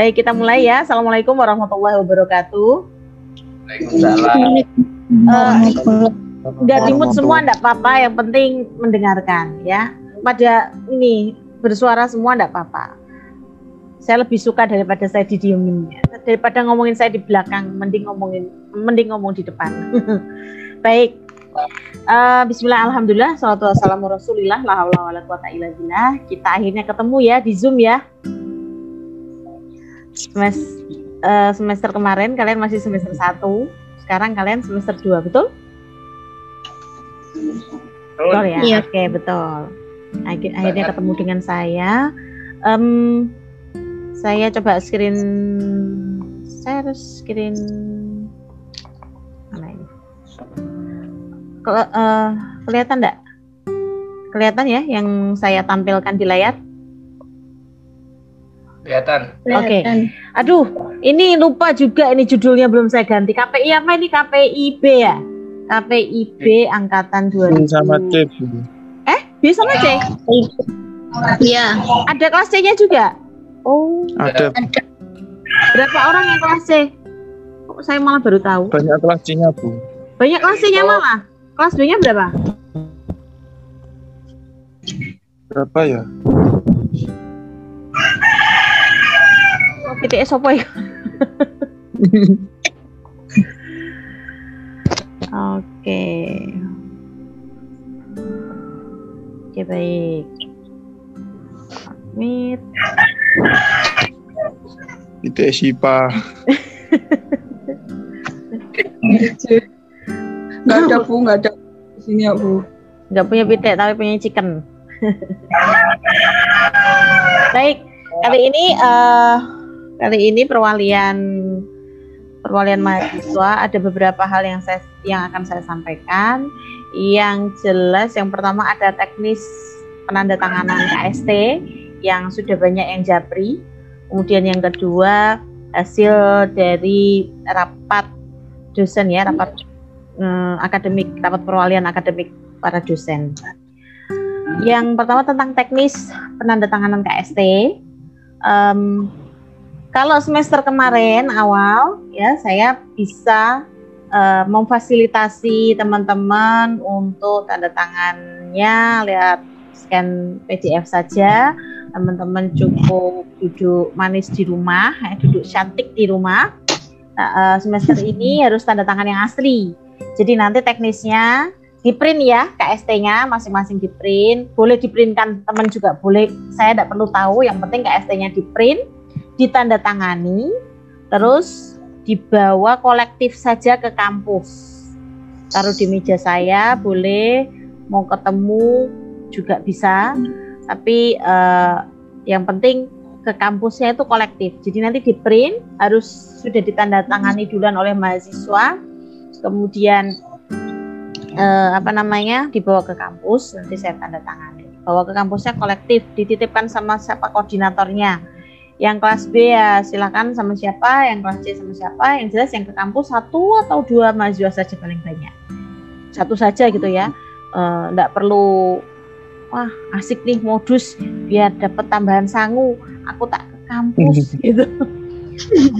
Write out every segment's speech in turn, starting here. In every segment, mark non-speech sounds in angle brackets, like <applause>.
Baik, kita mulai ya. Assalamualaikum warahmatullahi wabarakatuh. Waalaikumsalam. Uh, Nggak dimut semua enggak apa-apa, yang penting mendengarkan ya. Pada ini bersuara semua enggak apa-apa. Saya lebih suka daripada saya didiemin ya. Daripada ngomongin saya di belakang, mending ngomongin mending ngomong di depan. <laughs> Baik. Uh, Bismillah, Alhamdulillah, salatu wassalamu rasulillah, la haula quwata illa billah. Kita akhirnya ketemu ya di Zoom ya. Semester, uh, semester kemarin kalian masih semester 1, sekarang kalian semester 2, betul? Betul ya? Iya. Oke, okay, betul. Akhirnya ketemu dengan saya. Um, saya coba screen saya harus screen mana ini? Ke, uh, kelihatan enggak? Kelihatan ya yang saya tampilkan di layar? Kelihatan. Oke. Okay. Aduh, ini lupa juga ini judulnya belum saya ganti. KPI apa ini? KPIB ya? KPIB angkatan 2000. sama C. Eh, B sama C? Iya. Ada kelas C-nya juga? Oh. Ada. Berapa orang yang kelas C? Kok saya malah baru tahu? Banyak kelas C-nya, Bu. Banyak kelas C-nya malah. Kelas B-nya berapa? Berapa ya? Oh, PTS apa ya? Oke. Oke baik. Submit. Itu Sipa. Gak ada bu, gak ada di sini ya bu. Gak punya pitek tapi punya chicken. <laughs> baik, kali ini uh, kali ini perwalian perwalian mahasiswa ada beberapa hal yang saya yang akan saya sampaikan. Yang jelas yang pertama ada teknis penandatanganan KST yang sudah banyak yang japri. Kemudian yang kedua hasil dari rapat dosen ya, rapat eh, akademik, rapat perwalian akademik para dosen. Yang pertama tentang teknis penandatanganan KST. Um, kalau semester kemarin awal ya saya bisa uh, memfasilitasi teman-teman untuk tanda tangannya lihat scan PDF saja. Teman-teman cukup duduk manis di rumah, ya, duduk cantik di rumah. Nah, uh, semester ini harus tanda tangan yang asli. Jadi nanti teknisnya di print ya KST-nya masing-masing di print. Boleh di printkan teman juga boleh. Saya tidak perlu tahu. Yang penting KST-nya di print ditandatangani, terus dibawa kolektif saja ke kampus. Taruh di meja saya, boleh mau ketemu juga bisa, tapi uh, yang penting ke kampusnya itu kolektif. Jadi nanti di print harus sudah ditandatangani duluan oleh mahasiswa, kemudian uh, apa namanya dibawa ke kampus, nanti saya tanda tangani. Bawa ke kampusnya kolektif, dititipkan sama siapa koordinatornya yang kelas B ya silakan sama siapa, yang kelas C sama siapa, yang jelas yang ke kampus satu atau dua mahasiswa saja paling banyak. Satu saja gitu ya. Enggak eh, perlu wah asik nih modus biar dapat tambahan sangu, aku tak ke kampus <laughs> gitu.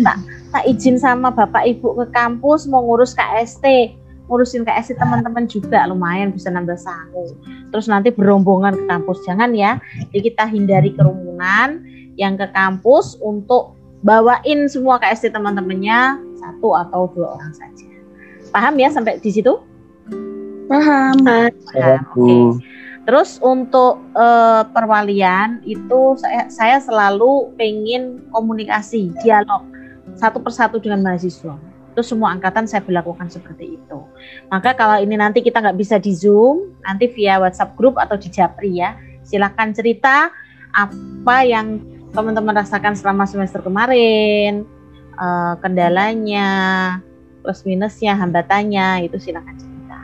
tak tak izin sama bapak ibu ke kampus mau ngurus KST, ngurusin KST teman-teman juga lumayan bisa nambah sangu. Terus nanti berombongan ke kampus jangan ya. Jadi kita hindari kerumunan yang ke kampus untuk bawain semua KST teman-temannya satu atau dua orang saja. Paham ya sampai di situ? Paham. Paham. Oke. Okay. Terus untuk uh, perwalian itu saya saya selalu pengen komunikasi, dialog satu persatu dengan mahasiswa. Itu semua angkatan saya berlakukan seperti itu. Maka kalau ini nanti kita nggak bisa di Zoom, nanti via WhatsApp grup atau di Japri ya. Silahkan cerita apa yang teman-teman rasakan selama semester kemarin, uh, kendalanya, plus minusnya, hambatannya, itu silakan cerita.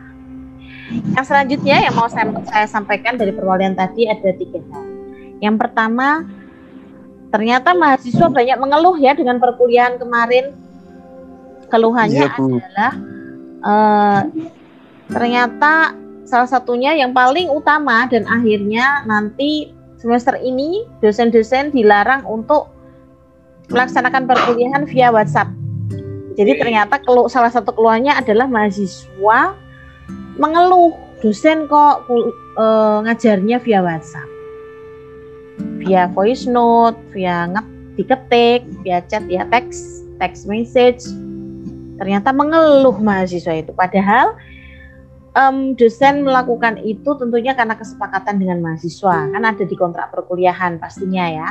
Yang selanjutnya yang mau saya, saya sampaikan dari perwalian tadi ada tiga hal. Yang pertama, ternyata mahasiswa banyak mengeluh ya dengan perkuliahan kemarin. Keluhannya ya, adalah uh, ternyata salah satunya yang paling utama dan akhirnya nanti semester ini dosen-dosen dilarang untuk melaksanakan perkuliahan via WhatsApp. Jadi ternyata kelu, salah satu keluhannya adalah mahasiswa mengeluh dosen kok uh, ngajarnya via WhatsApp, via voice note, via nget diketik, via chat ya teks, text message. Ternyata mengeluh mahasiswa itu. Padahal um, dosen melakukan itu tentunya karena kesepakatan dengan mahasiswa, kan ada di kontrak perkuliahan pastinya ya.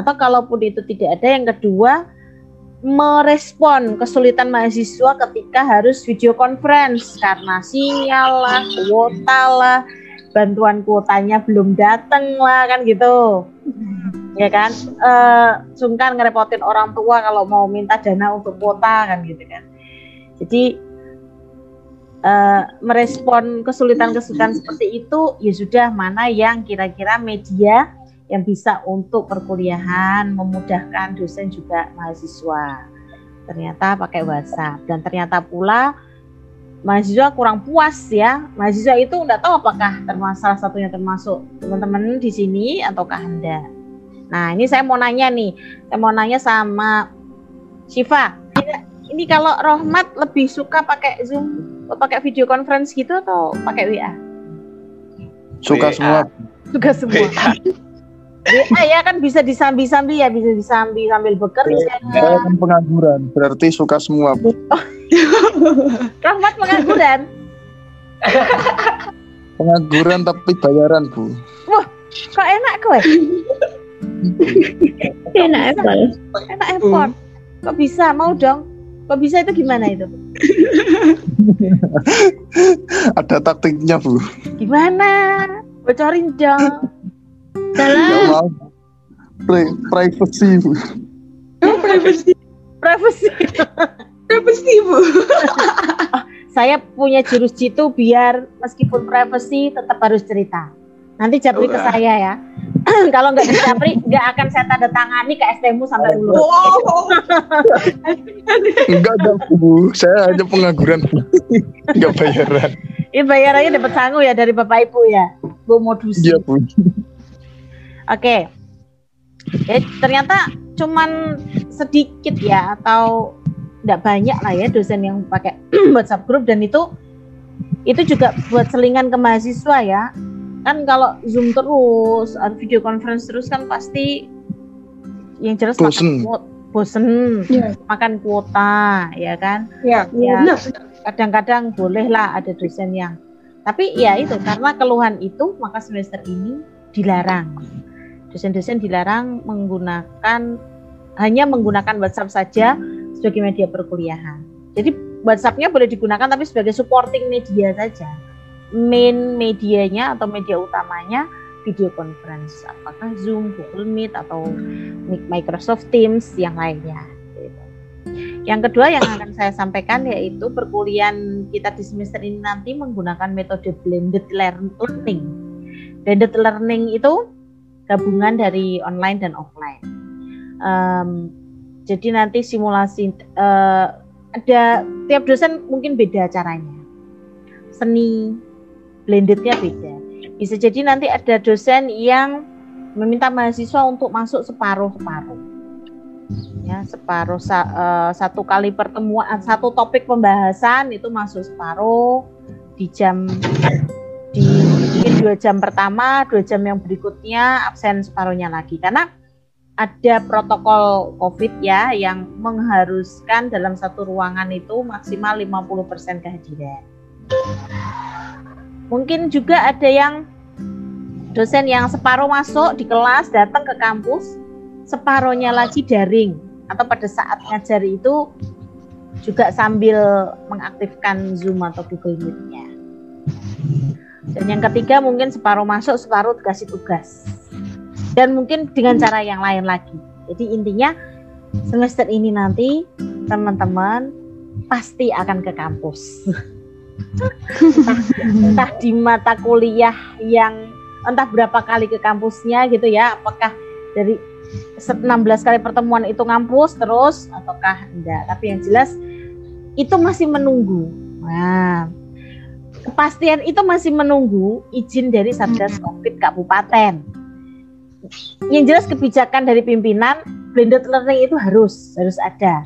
Atau kalaupun itu tidak ada, yang kedua merespon kesulitan mahasiswa ketika harus video conference karena sinyal lah, kuota lah, bantuan kuotanya belum datang lah kan gitu. Ya kan, e, sungkan ngerepotin orang tua kalau mau minta dana untuk kuota kan gitu kan. Jadi e, merespon kesulitan-kesulitan seperti itu ya sudah mana yang kira-kira media yang bisa untuk perkuliahan, memudahkan dosen juga mahasiswa. Ternyata pakai WhatsApp dan ternyata pula mahasiswa kurang puas ya. Mahasiswa itu nggak tahu apakah termasuk satunya termasuk teman-teman di sini ataukah Anda. Nah, ini saya mau nanya nih. Saya mau nanya sama Shiva. Ini kalau Rohmat lebih suka pakai Zoom, pakai video conference gitu atau pakai WA? Suka semua. Suka semua. WA ya kan bisa disambi-sambi ya, bisa disambi sambil bekerja. Saya kan pengangguran, berarti suka semua. Bu. <laughs> Rahmat pengangguran. pengangguran tapi bayaran, Bu. Wah, kok enak kowe? enak Apple. Enak Apple. Kok bisa? Mau dong. Kok bisa itu gimana itu? <laughs> Ada taktiknya, Bu. Gimana? Bocorin dong. Salah. Pri privacy, Bu. Oh, privacy. Privacy. privacy, Bu. <laughs> saya punya jurus jitu biar meskipun privacy tetap harus cerita. Nanti japri ke saya ya. <laughs> Kalau nggak dijapri, nggak akan saya tanda tangani ke STMU sampai dulu. Wow. Enggak ada, Bu. Saya hanya pengangguran, Bu. Enggak bayaran. Ini bayarannya dapat sangu ya dari Bapak Ibu ya. Bu modusi. Iya, Bu. Oke. Ya, ternyata cuman sedikit ya atau tidak banyak lah ya dosen yang pakai <clears throat> WhatsApp group dan itu itu juga buat selingan ke mahasiswa ya. Kan kalau Zoom terus, video conference terus kan pasti yang jelas bosen. makan bosen, Ya. makan kuota ya kan. Ya, Ya. Kadang-kadang boleh lah ada dosen yang tapi ya itu karena keluhan itu maka semester ini dilarang dosen-dosen dilarang menggunakan hanya menggunakan WhatsApp saja sebagai media perkuliahan. Jadi WhatsApp-nya boleh digunakan tapi sebagai supporting media saja. Main medianya atau media utamanya video conference, apakah Zoom, Google Meet atau Microsoft Teams yang lainnya. Gitu. Yang kedua yang akan saya sampaikan yaitu perkuliahan kita di semester ini nanti menggunakan metode blended learning. Blended learning itu gabungan dari online dan offline. Um, jadi nanti simulasi uh, ada tiap dosen mungkin beda caranya. Seni blendednya beda. Bisa jadi nanti ada dosen yang meminta mahasiswa untuk masuk separuh-separuh. Ya, separuh uh, satu kali pertemuan satu topik pembahasan itu masuk separuh di jam di mungkin dua jam pertama, dua jam yang berikutnya absen separuhnya lagi karena ada protokol COVID ya yang mengharuskan dalam satu ruangan itu maksimal 50% kehadiran. Mungkin juga ada yang dosen yang separuh masuk di kelas datang ke kampus, separuhnya lagi daring atau pada saat ngajar itu juga sambil mengaktifkan Zoom atau Google Meet-nya. Dan yang ketiga mungkin separuh masuk, separuh dikasih tugas. Dan mungkin dengan cara yang lain lagi. Jadi intinya semester ini nanti teman-teman pasti akan ke kampus. <laughs> entah, <laughs> entah di mata kuliah yang entah berapa kali ke kampusnya gitu ya. Apakah dari 16 kali pertemuan itu ngampus terus ataukah enggak. Tapi yang jelas itu masih menunggu. Nah, kepastian itu masih menunggu izin dari Satgas Covid Kabupaten. Yang jelas kebijakan dari pimpinan blended learning itu harus harus ada.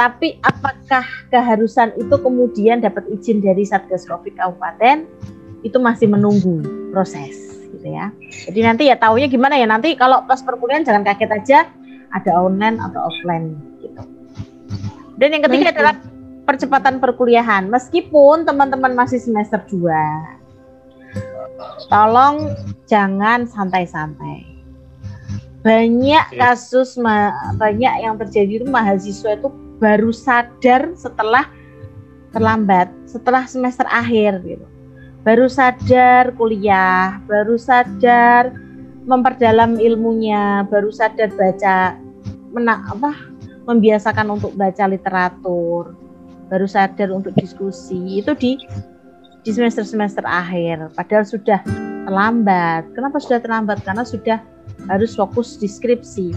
Tapi apakah keharusan itu kemudian dapat izin dari Satgas Covid Kabupaten itu masih menunggu proses gitu ya. Jadi nanti ya taunya gimana ya nanti kalau pas perkuliahan jangan kaget aja ada online atau offline gitu. Dan yang ketiga Baik, adalah percepatan perkuliahan. Meskipun teman-teman masih semester 2. Tolong jangan santai-santai. Banyak kasus banyak yang terjadi itu mahasiswa itu baru sadar setelah terlambat, setelah semester akhir gitu. Baru sadar kuliah, baru sadar memperdalam ilmunya, baru sadar baca mena apa membiasakan untuk baca literatur, baru sadar untuk diskusi itu di di semester semester akhir. Padahal sudah terlambat. Kenapa sudah terlambat? Karena sudah harus fokus di skripsi.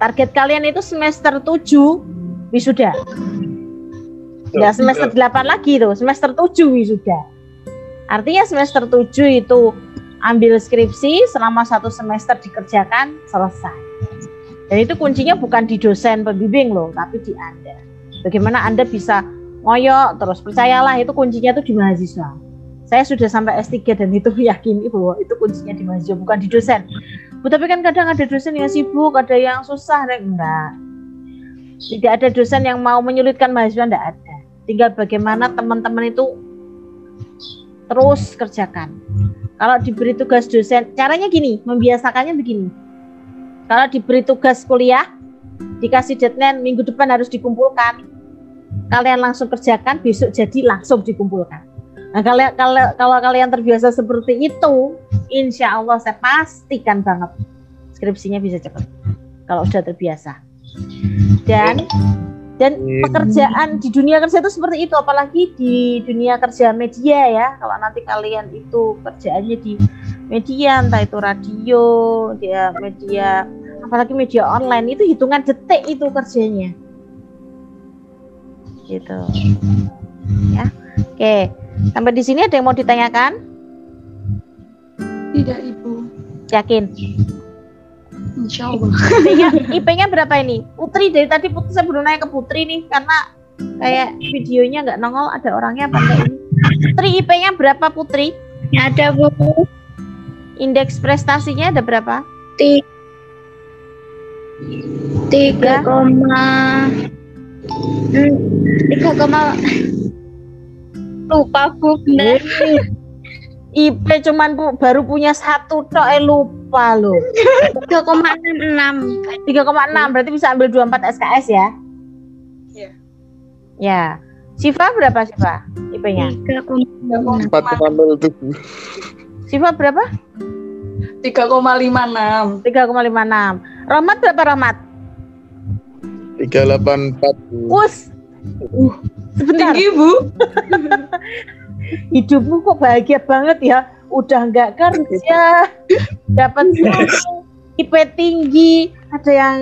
Target kalian itu semester 7 wisuda. Nggak semester 8 lagi tuh, semester 7 wisuda. Artinya semester 7 itu ambil skripsi selama satu semester dikerjakan selesai. Dan itu kuncinya bukan di dosen pembimbing loh, tapi di Anda. Bagaimana Anda bisa ngoyok terus percayalah itu kuncinya itu di mahasiswa. Saya sudah sampai S3 dan itu <laughs> yakin bahwa itu kuncinya di mahasiswa bukan di dosen. Bu, tapi kan kadang ada dosen yang sibuk, ada yang susah, Rek. enggak. Tidak ada dosen yang mau menyulitkan mahasiswa, enggak ada. Tinggal bagaimana teman-teman itu terus kerjakan. Kalau diberi tugas dosen, caranya gini, membiasakannya begini. Kalau diberi tugas kuliah, dikasih deadline minggu depan harus dikumpulkan. Kalian langsung kerjakan, besok jadi langsung dikumpulkan. Nah, kalau, kalau, kalau kalian terbiasa seperti itu, insya Allah saya pastikan banget skripsinya bisa cepat. Kalau sudah terbiasa. Dan dan pekerjaan di dunia kerja itu seperti itu, apalagi di dunia kerja media ya. Kalau nanti kalian itu kerjaannya di media, entah itu radio, dia media, apalagi media online itu hitungan detik itu kerjanya. Gitu. Ya. Oke. Sampai di sini ada yang mau ditanyakan? Tidak Ibu. Yakin? Insya Allah. <laughs> IP-nya, IP-nya berapa ini? Putri dari tadi Putri saya belum nanya ke Putri nih karena kayak videonya nggak nongol ada orangnya apa enggak ini? Putri IP-nya berapa Putri? Ada Bu. Indeks prestasinya ada berapa? Ti- Tiga koma Hmm, tiga koma lupa Bu bener IP cuman bu, baru punya satu tok eh lupa loh. tiga koma enam enam 3,6 berarti bisa ambil 24 SKS ya? Iya. Ya. Siva berapa Siva IP-nya? tiga koma enam Empat koma nol tuh. Siva berapa? 3,56 3,56. Rahmat berapa Rahmat? Tiga delapan empat. Us. Uh, Sebentar. tinggi Bu <laughs> hidupmu kok bahagia banget ya? Udah nggak kerja <laughs> dapat IP tinggi. Ada yang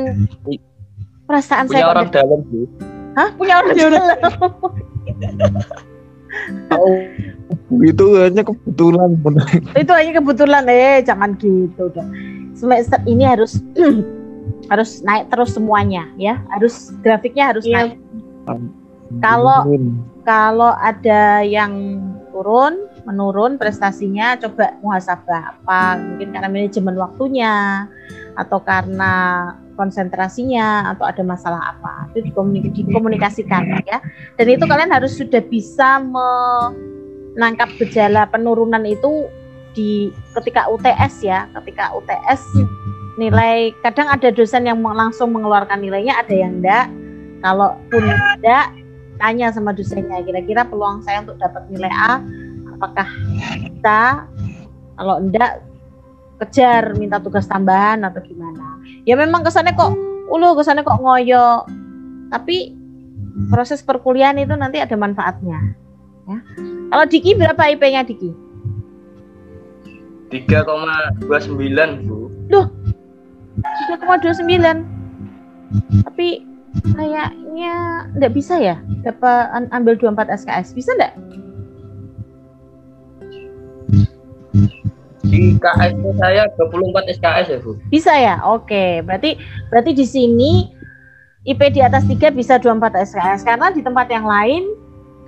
perasaan Punya saya orang dalam bu. Hah? punya orang dalam. <laughs> Tahu. Itu hanya kebetulan. itu hanya kebetulan. Eh jangan gitu dong. Semester ini harus <clears throat> harus naik terus semuanya ya. Harus grafiknya harus Iya. naik. Kalau- kalau ada yang turun, menurun prestasinya, coba muhasabah apa? Mungkin karena manajemen waktunya, atau karena konsentrasinya, atau ada masalah apa? Itu dikomunik- dikomunikasikan ya. Dan itu kalian harus sudah bisa menangkap gejala penurunan itu di ketika UTS ya, ketika UTS nilai kadang ada dosen yang langsung mengeluarkan nilainya, ada yang enggak. Kalaupun enggak, tanya sama dosennya kira-kira peluang saya untuk dapat nilai A apakah bisa? Kalau enggak kejar minta tugas tambahan atau gimana. Ya memang kesannya kok ulu kesannya kok ngoyo. Tapi proses perkuliahan itu nanti ada manfaatnya ya. Kalau Diki berapa IP-nya Diki? 3,29 bu. 3,29 tapi kayaknya enggak bisa ya dapat ambil 24 SKS bisa enggak Di KS saya 24 SKS ya Bu. Bisa ya? Oke, berarti berarti di sini IP di atas 3 bisa 24 SKS karena di tempat yang lain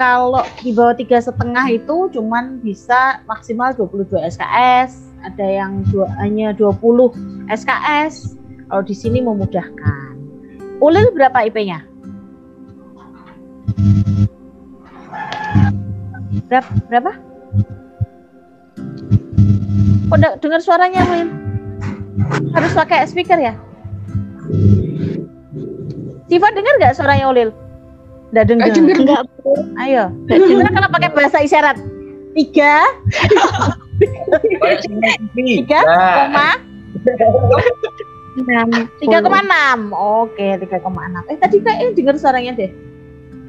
kalau di bawah tiga setengah itu cuman bisa maksimal 22 SKS, ada yang dua, hanya 20 SKS. Kalau di sini memudahkan. Ulil berapa IP-nya? Berapa? berapa? Kok nggak dengar suaranya, Ulil? Harus pakai speaker ya? Siva dengar nggak suaranya Ulil? Nggak dengar. Eh. Enggak, Bu. Ayo, gimana kalau pakai bahasa isyarat? Tiga, Kayak sinyal TV. tiga koma. <laughs> tiga koma enam. Oke, tiga koma enam. Eh tadi kayaknya dengar suaranya deh.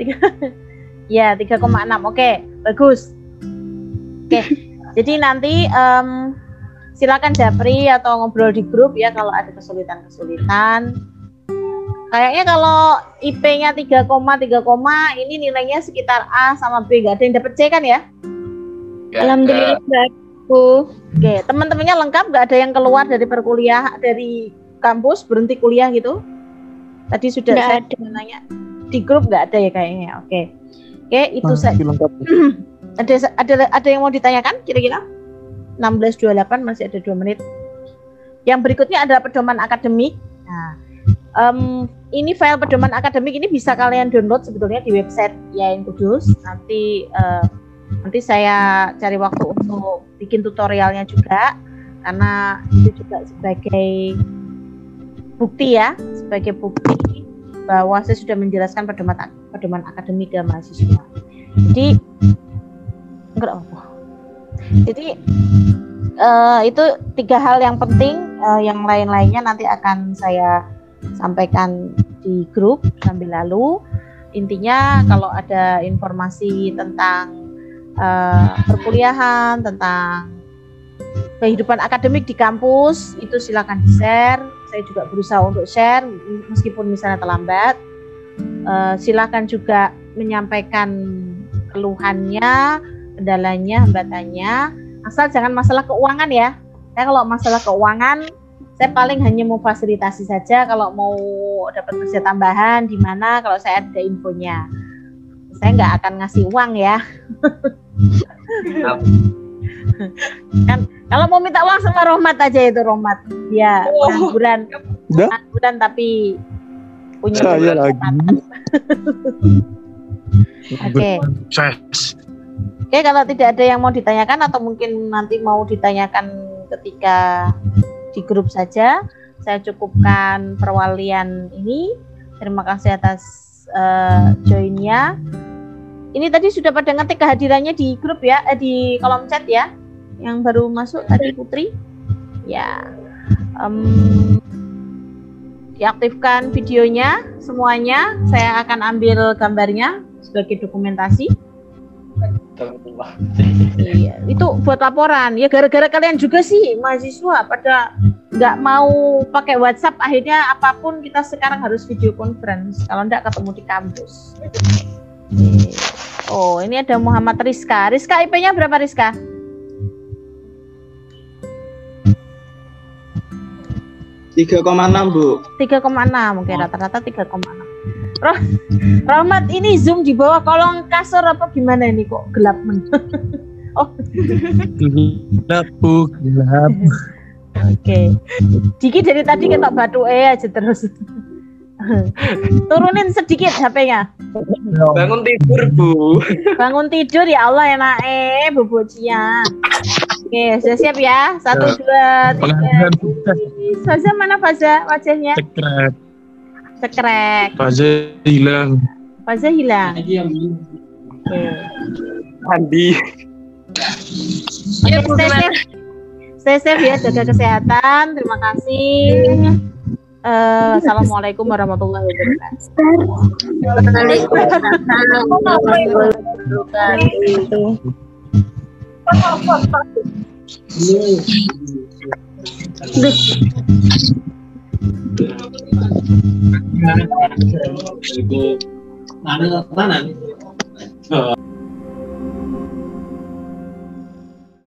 Tiga, <laughs> ya tiga koma enam. Oke, bagus. Oke, <laughs> jadi nanti em, silakan japri atau ngobrol di grup ya kalau ada kesulitan-kesulitan. Kayaknya kalau IP-nya 3, 3, ini nilainya sekitar A sama B, nggak ada yang dapat C kan ya? ya, Alhamdulillah, ya. Bu. Oke, teman-temannya lengkap, nggak ada yang keluar dari perkuliah dari kampus berhenti kuliah gitu? Tadi sudah Nggak saya ada. nanya di grup nggak ada ya kayaknya. Oke, oke itu saya Masih lengkap. <clears throat> ada ada ada yang mau ditanyakan kira-kira? 16.28 masih ada dua menit. Yang berikutnya adalah pedoman akademik. Nah, em, ini file pedoman akademik ini bisa kalian download sebetulnya di website Yain Kudus. Nanti eh, nanti saya cari waktu untuk bikin tutorialnya juga karena itu juga sebagai bukti ya, sebagai bukti bahwa saya sudah menjelaskan pedoman pedoman akademik ke mahasiswa. Jadi enggak apa. Jadi eh, itu tiga hal yang penting, eh, yang lain-lainnya nanti akan saya sampaikan di grup sambil lalu. Intinya kalau ada informasi tentang eh, perkuliahan, tentang kehidupan akademik di kampus itu silakan di share. Saya juga berusaha untuk share meskipun misalnya terlambat. Eh, silakan juga menyampaikan keluhannya, kendalanya, hambatannya. Asal jangan masalah keuangan ya. Saya kalau masalah keuangan saya paling hanya mau fasilitasi saja kalau mau dapat kerja tambahan di mana kalau saya ada infonya. Saya nggak akan ngasih uang ya. <laughs> kan kalau mau minta uang sama Rohmat aja itu Rohmat. Dia pengangguran, Udah? pengangguran tapi punya Saya lagi. <laughs> Oke. Sukses. Oke, kalau tidak ada yang mau ditanyakan atau mungkin nanti mau ditanyakan ketika di grup saja, saya cukupkan perwalian ini. Terima kasih atas eh, joinnya. Ini tadi sudah pada ngetik kehadirannya di grup ya, eh, di kolom chat ya, yang baru masuk tadi Putri. Ya, Em, diaktifkan videonya semuanya. Saya akan ambil gambarnya sebagai dokumentasi. Iya, itu buat laporan. Ya gara-gara kalian juga sih mahasiswa pada nggak mau pakai WhatsApp, akhirnya apa pun kita sekarang harus video conference. Kalau nggak ketemu di kampus. Oke. Oh, ini ada Muhammad Rizka. Rizka IP-nya berapa Rizka? Tiga koma enam bu 3,6. Oke, rata-rata 3,6. Roh, Rahmat ini zoom di bawah kolong kasur apa gimana ini kok gelap men? <laughs> oh, Gelap, Bu. Gelap. <laughs> Oke. Diki dari tadi ketok batu eh aja terus. <laughs> Turunin sedikit HP-nya. Bangun tidur Bu. Bangun tidur ya Allah enak eh bobocian. Oke, sudah siap ya? Satu, dua, tiga. Faza mana Faza wajahnya? Cekrek. Cekrek. Fase hilang. Faza hilang. Oke. Andi. Oke, stay safe. Stay safe ya, jaga kesehatan. Terima kasih. Eh, Assalamualaikum warahmatullahi wabarakatuh. Mana mana?